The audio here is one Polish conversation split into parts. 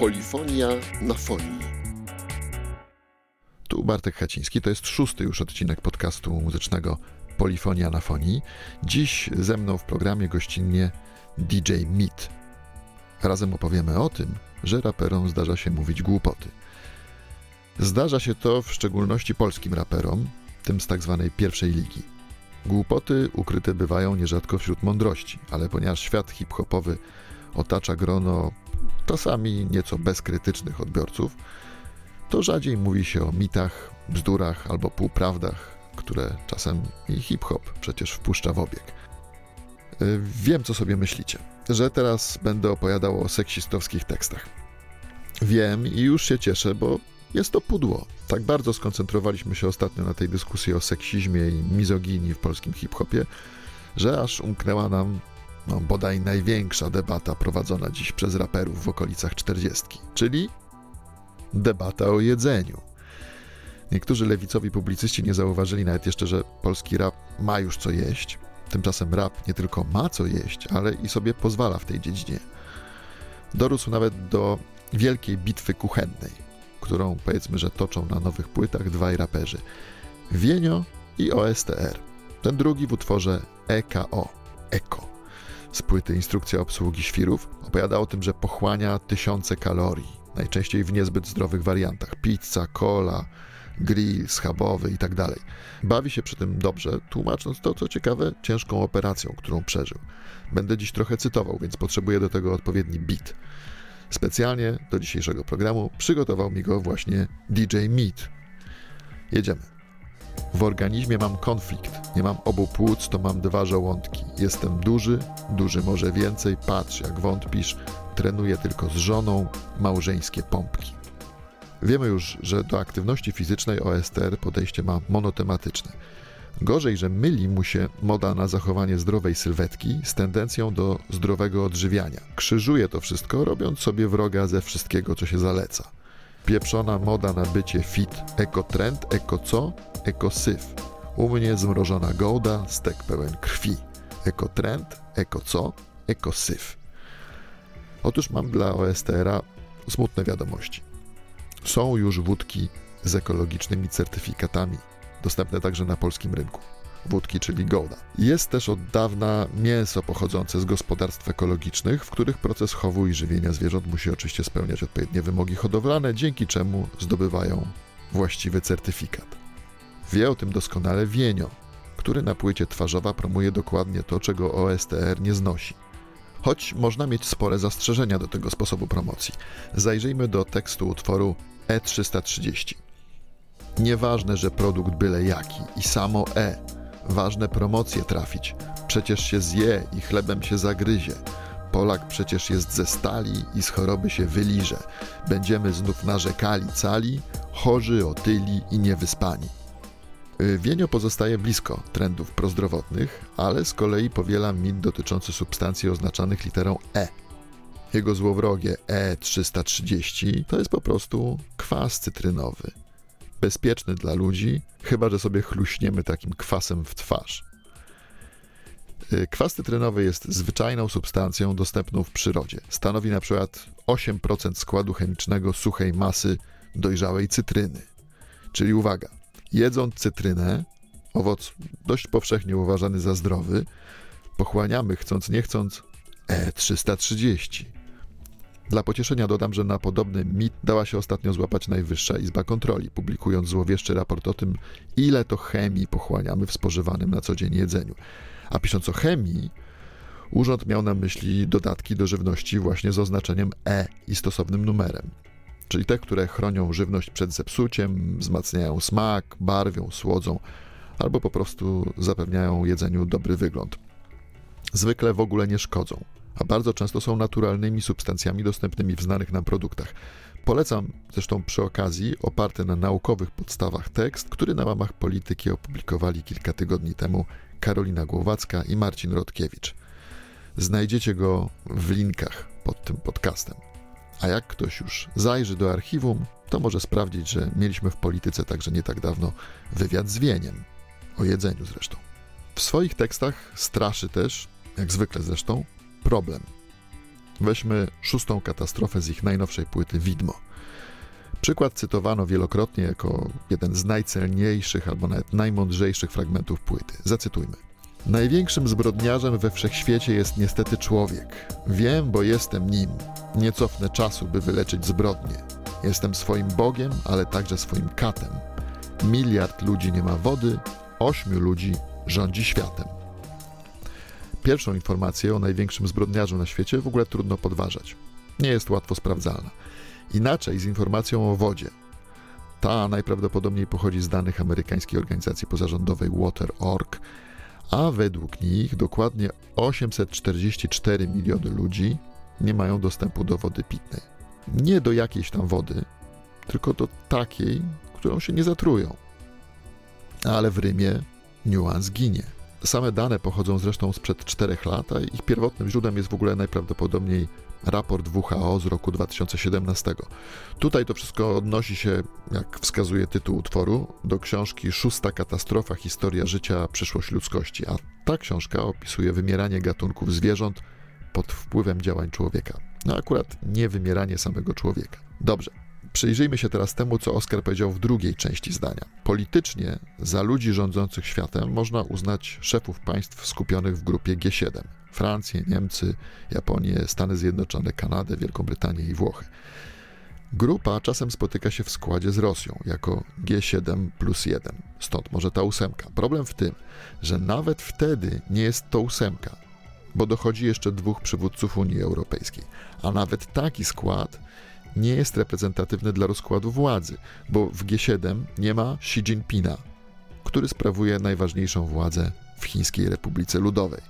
Polifonia na fonii. Tu Bartek Haciński, to jest szósty już odcinek podcastu muzycznego Polifonia na fonii. Dziś ze mną w programie gościnnie DJ Meat. Razem opowiemy o tym, że raperom zdarza się mówić głupoty. Zdarza się to w szczególności polskim raperom, tym z tak zwanej pierwszej ligi. Głupoty ukryte bywają nierzadko wśród mądrości, ale ponieważ świat hip-hopowy otacza grono czasami nieco bezkrytycznych odbiorców, to rzadziej mówi się o mitach, bzdurach albo półprawdach, które czasem i hip-hop przecież wpuszcza w obieg. Y, wiem, co sobie myślicie, że teraz będę opowiadał o seksistowskich tekstach. Wiem i już się cieszę, bo jest to pudło. Tak bardzo skoncentrowaliśmy się ostatnio na tej dyskusji o seksizmie i mizoginii w polskim hip-hopie, że aż umknęła nam no, bodaj największa debata prowadzona dziś przez raperów w okolicach czterdziestki, czyli debata o jedzeniu. Niektórzy lewicowi publicyści nie zauważyli nawet jeszcze, że polski rap ma już co jeść. Tymczasem rap nie tylko ma co jeść, ale i sobie pozwala w tej dziedzinie. Dorósł nawet do wielkiej bitwy kuchennej, którą powiedzmy, że toczą na nowych płytach dwaj raperzy. Wienio i OSTR. Ten drugi w utworze EKO. EKO z płyty Instrukcja obsługi świrów opowiada o tym, że pochłania tysiące kalorii, najczęściej w niezbyt zdrowych wariantach. Pizza, cola, grill schabowy itd. Tak Bawi się przy tym dobrze, tłumacząc to, co ciekawe, ciężką operacją, którą przeżył. Będę dziś trochę cytował, więc potrzebuję do tego odpowiedni beat. Specjalnie do dzisiejszego programu przygotował mi go właśnie DJ Meat. Jedziemy. W organizmie mam konflikt. Nie mam obu płuc, to mam dwa żołądki. Jestem duży, duży może więcej. Patrz, jak wątpisz. Trenuję tylko z żoną, małżeńskie pompki. Wiemy już, że do aktywności fizycznej OSTR podejście ma monotematyczne. Gorzej, że myli mu się moda na zachowanie zdrowej sylwetki z tendencją do zdrowego odżywiania. Krzyżuje to wszystko, robiąc sobie wroga ze wszystkiego, co się zaleca. Pieprzona moda na bycie fit, ekotrend, eko co? Ekosyf. U mnie zmrożona gołda, stek pełen krwi. Ekotrend, eko co? Ekosyf. Otóż mam dla OSTR-a smutne wiadomości. Są już wódki z ekologicznymi certyfikatami, dostępne także na polskim rynku. Wódki, czyli Golda. Jest też od dawna mięso pochodzące z gospodarstw ekologicznych, w których proces chowu i żywienia zwierząt musi oczywiście spełniać odpowiednie wymogi hodowlane, dzięki czemu zdobywają właściwy certyfikat. Wie o tym doskonale Wienio, który na płycie twarzowa promuje dokładnie to, czego OSTR nie znosi. Choć można mieć spore zastrzeżenia do tego sposobu promocji. Zajrzyjmy do tekstu utworu E330. Nieważne, że produkt byle jaki i samo E. Ważne promocje trafić. Przecież się zje i chlebem się zagryzie. Polak przecież jest ze stali i z choroby się wyliże. Będziemy znów narzekali cali, chorzy, otyli i niewyspani. Y, Wienio pozostaje blisko trendów prozdrowotnych, ale z kolei powiela mit dotyczący substancji oznaczanych literą E. Jego złowrogie E330 to jest po prostu kwas cytrynowy. Bezpieczny dla ludzi, chyba że sobie chluśniemy takim kwasem w twarz. Y, kwas cytrynowy jest zwyczajną substancją dostępną w przyrodzie. Stanowi na przykład 8% składu chemicznego suchej masy dojrzałej cytryny. Czyli uwaga, Jedząc cytrynę, owoc dość powszechnie uważany za zdrowy, pochłaniamy chcąc nie chcąc E330. Dla pocieszenia dodam, że na podobny mit dała się ostatnio złapać Najwyższa Izba Kontroli, publikując złowieszczy raport o tym, ile to chemii pochłaniamy w spożywanym na co dzień jedzeniu. A pisząc o chemii, urząd miał na myśli dodatki do żywności właśnie z oznaczeniem E i stosownym numerem czyli te, które chronią żywność przed zepsuciem, wzmacniają smak, barwią, słodzą albo po prostu zapewniają jedzeniu dobry wygląd. Zwykle w ogóle nie szkodzą, a bardzo często są naturalnymi substancjami dostępnymi w znanych nam produktach. Polecam zresztą przy okazji oparty na naukowych podstawach tekst, który na łamach polityki opublikowali kilka tygodni temu Karolina Głowacka i Marcin Rodkiewicz. Znajdziecie go w linkach pod tym podcastem. A jak ktoś już zajrzy do archiwum, to może sprawdzić, że mieliśmy w polityce także nie tak dawno wywiad z Wieniem, o jedzeniu zresztą. W swoich tekstach straszy też, jak zwykle zresztą, problem. Weźmy szóstą katastrofę z ich najnowszej płyty Widmo. Przykład cytowano wielokrotnie jako jeden z najcelniejszych albo nawet najmądrzejszych fragmentów płyty. Zacytujmy. Największym zbrodniarzem we wszechświecie jest niestety człowiek. Wiem, bo jestem nim. Nie cofnę czasu, by wyleczyć zbrodnie. Jestem swoim Bogiem, ale także swoim katem. Miliard ludzi nie ma wody, ośmiu ludzi rządzi światem. Pierwszą informację o największym zbrodniarzu na świecie w ogóle trudno podważać. Nie jest łatwo sprawdzalna. Inaczej z informacją o wodzie. Ta najprawdopodobniej pochodzi z danych amerykańskiej organizacji pozarządowej Water.org, a według nich dokładnie 844 miliony ludzi nie mają dostępu do wody pitnej. Nie do jakiejś tam wody, tylko do takiej, którą się nie zatrują. Ale w Rymie niuans ginie. Same dane pochodzą zresztą sprzed czterech lat, a ich pierwotnym źródłem jest w ogóle najprawdopodobniej raport WHO z roku 2017. Tutaj to wszystko odnosi się, jak wskazuje tytuł utworu, do książki Szósta katastrofa historia życia, przyszłość ludzkości, a ta książka opisuje wymieranie gatunków zwierząt pod wpływem działań człowieka. No akurat nie wymieranie samego człowieka. Dobrze. Przyjrzyjmy się teraz temu, co Oskar powiedział w drugiej części zdania. Politycznie za ludzi rządzących światem można uznać szefów państw skupionych w grupie G7. Francję, Niemcy, Japonię, Stany Zjednoczone, Kanadę, Wielką Brytanię i Włochy. Grupa czasem spotyka się w składzie z Rosją jako G7 plus 1, stąd może ta ósemka. Problem w tym, że nawet wtedy nie jest to ósemka, bo dochodzi jeszcze dwóch przywódców Unii Europejskiej, a nawet taki skład nie jest reprezentatywny dla rozkładu władzy, bo w G7 nie ma Xi Jinpinga, który sprawuje najważniejszą władzę w Chińskiej Republice Ludowej.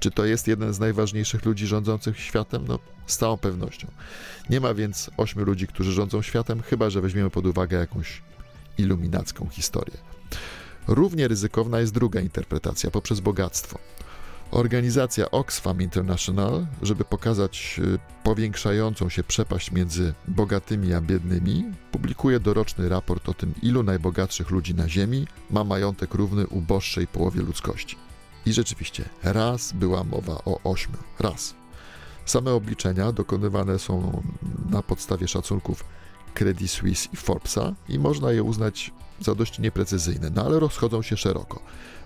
Czy to jest jeden z najważniejszych ludzi rządzących światem? No, z całą pewnością. Nie ma więc ośmiu ludzi, którzy rządzą światem, chyba że weźmiemy pod uwagę jakąś iluminacką historię. Równie ryzykowna jest druga interpretacja poprzez bogactwo. Organizacja Oxfam International, żeby pokazać y, powiększającą się przepaść między bogatymi a biednymi, publikuje doroczny raport o tym, ilu najbogatszych ludzi na Ziemi ma majątek równy uboższej połowie ludzkości. I rzeczywiście, raz była mowa o ośmiu. Raz. Same obliczenia dokonywane są na podstawie szacunków Credit Suisse i Forbesa i można je uznać za dość nieprecyzyjne, no ale rozchodzą się szeroko.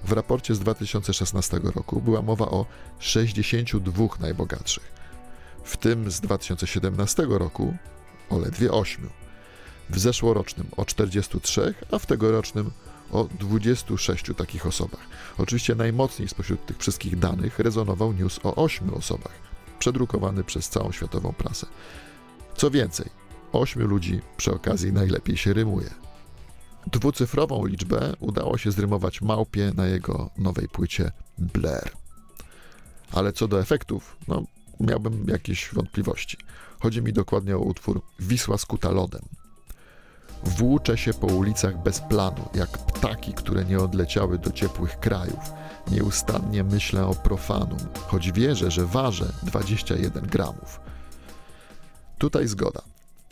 W raporcie z 2016 roku była mowa o 62 najbogatszych, w tym z 2017 roku o ledwie 8, w zeszłorocznym o 43, a w tegorocznym o 26 takich osobach. Oczywiście najmocniej spośród tych wszystkich danych rezonował news o 8 osobach, przedrukowany przez całą światową prasę. Co więcej, 8 ludzi przy okazji najlepiej się rymuje. Dwucyfrową liczbę udało się zrymować małpie na jego nowej płycie Blair. Ale co do efektów, no miałbym jakieś wątpliwości. Chodzi mi dokładnie o utwór Wisła skuta lodem. Włóczę się po ulicach bez planu, jak ptaki, które nie odleciały do ciepłych krajów. Nieustannie myślę o profanum, choć wierzę, że ważę 21 gramów. Tutaj zgoda.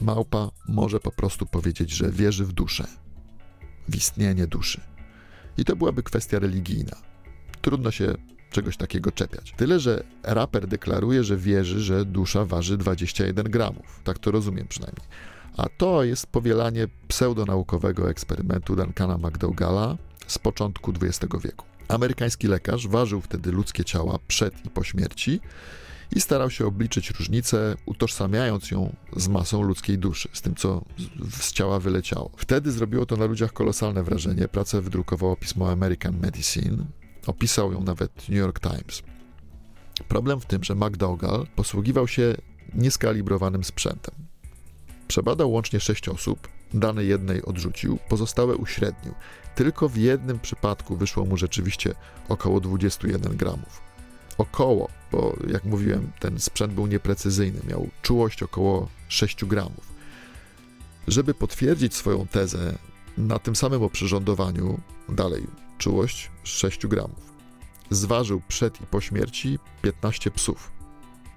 Małpa może po prostu powiedzieć, że wierzy w duszę, w istnienie duszy. I to byłaby kwestia religijna. Trudno się czegoś takiego czepiać. Tyle, że raper deklaruje, że wierzy, że dusza waży 21 gramów. Tak to rozumiem przynajmniej. A to jest powielanie pseudonaukowego eksperymentu Duncana McDougalla z początku XX wieku. Amerykański lekarz ważył wtedy ludzkie ciała przed i po śmierci i starał się obliczyć różnicę, utożsamiając ją z masą ludzkiej duszy, z tym, co z ciała wyleciało. Wtedy zrobiło to na ludziach kolosalne wrażenie. Pracę wydrukowało pismo American Medicine, opisał ją nawet New York Times. Problem w tym, że McDougall posługiwał się nieskalibrowanym sprzętem. Przebadał łącznie sześć osób, dane jednej odrzucił, pozostałe uśrednił. Tylko w jednym przypadku wyszło mu rzeczywiście około 21 gramów. Około, bo jak mówiłem, ten sprzęt był nieprecyzyjny, miał czułość około 6 gramów. Żeby potwierdzić swoją tezę na tym samym oprzyrządowaniu, dalej czułość 6 gramów, zważył przed i po śmierci 15 psów,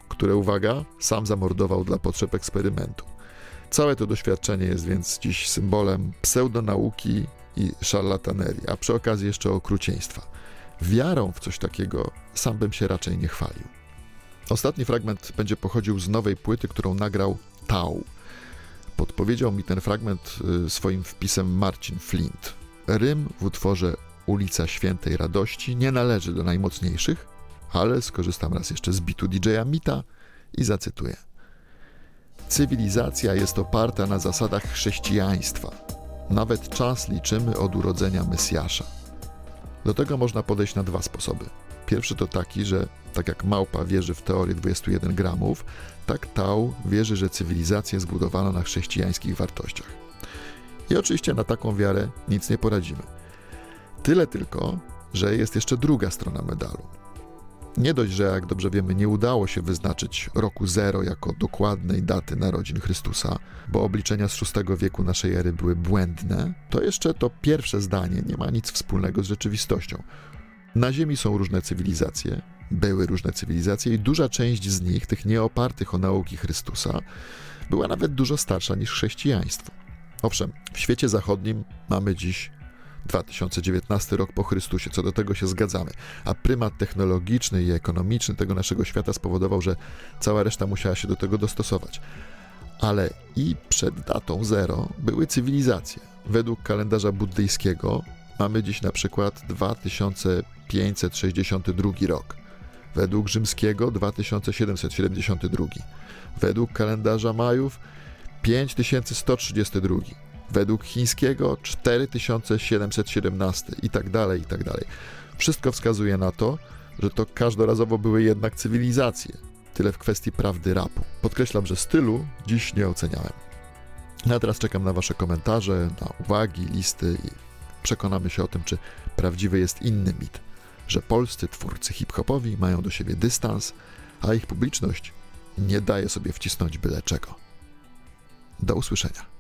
które, uwaga, sam zamordował dla potrzeb eksperymentu. Całe to doświadczenie jest więc dziś symbolem pseudonauki i szarlatanerii, a przy okazji jeszcze okrucieństwa. Wiarą w coś takiego sam bym się raczej nie chwalił. Ostatni fragment będzie pochodził z nowej płyty, którą nagrał Tau. Podpowiedział mi ten fragment y, swoim wpisem Marcin Flint. Rym w utworze Ulica Świętej Radości nie należy do najmocniejszych, ale skorzystam raz jeszcze z bitu DJ-a Mita i zacytuję. Cywilizacja jest oparta na zasadach chrześcijaństwa. Nawet czas liczymy od urodzenia Mesjasza. Do tego można podejść na dwa sposoby. Pierwszy to taki, że tak jak małpa wierzy w teorię 21 gramów, tak Tau wierzy, że cywilizacja jest zbudowana na chrześcijańskich wartościach. I oczywiście na taką wiarę nic nie poradzimy. Tyle tylko, że jest jeszcze druga strona medalu. Nie dość, że jak dobrze wiemy, nie udało się wyznaczyć roku zero jako dokładnej daty narodzin Chrystusa, bo obliczenia z VI wieku naszej ery były błędne, to jeszcze to pierwsze zdanie nie ma nic wspólnego z rzeczywistością. Na Ziemi są różne cywilizacje, były różne cywilizacje i duża część z nich, tych nieopartych o nauki Chrystusa, była nawet dużo starsza niż chrześcijaństwo. Owszem, w świecie zachodnim mamy dziś 2019 rok po Chrystusie, co do tego się zgadzamy. A prymat technologiczny i ekonomiczny tego naszego świata spowodował, że cała reszta musiała się do tego dostosować. Ale i przed datą zero były cywilizacje. Według kalendarza buddyjskiego mamy dziś na przykład 2562 rok. Według rzymskiego 2772. Według kalendarza Majów 5132 według chińskiego 4717 i tak dalej, i tak dalej. Wszystko wskazuje na to, że to każdorazowo były jednak cywilizacje. Tyle w kwestii prawdy rapu. Podkreślam, że stylu dziś nie oceniałem. No a teraz czekam na Wasze komentarze, na uwagi, listy i przekonamy się o tym, czy prawdziwy jest inny mit, że polscy twórcy hip-hopowi mają do siebie dystans, a ich publiczność nie daje sobie wcisnąć byle czego. Do usłyszenia.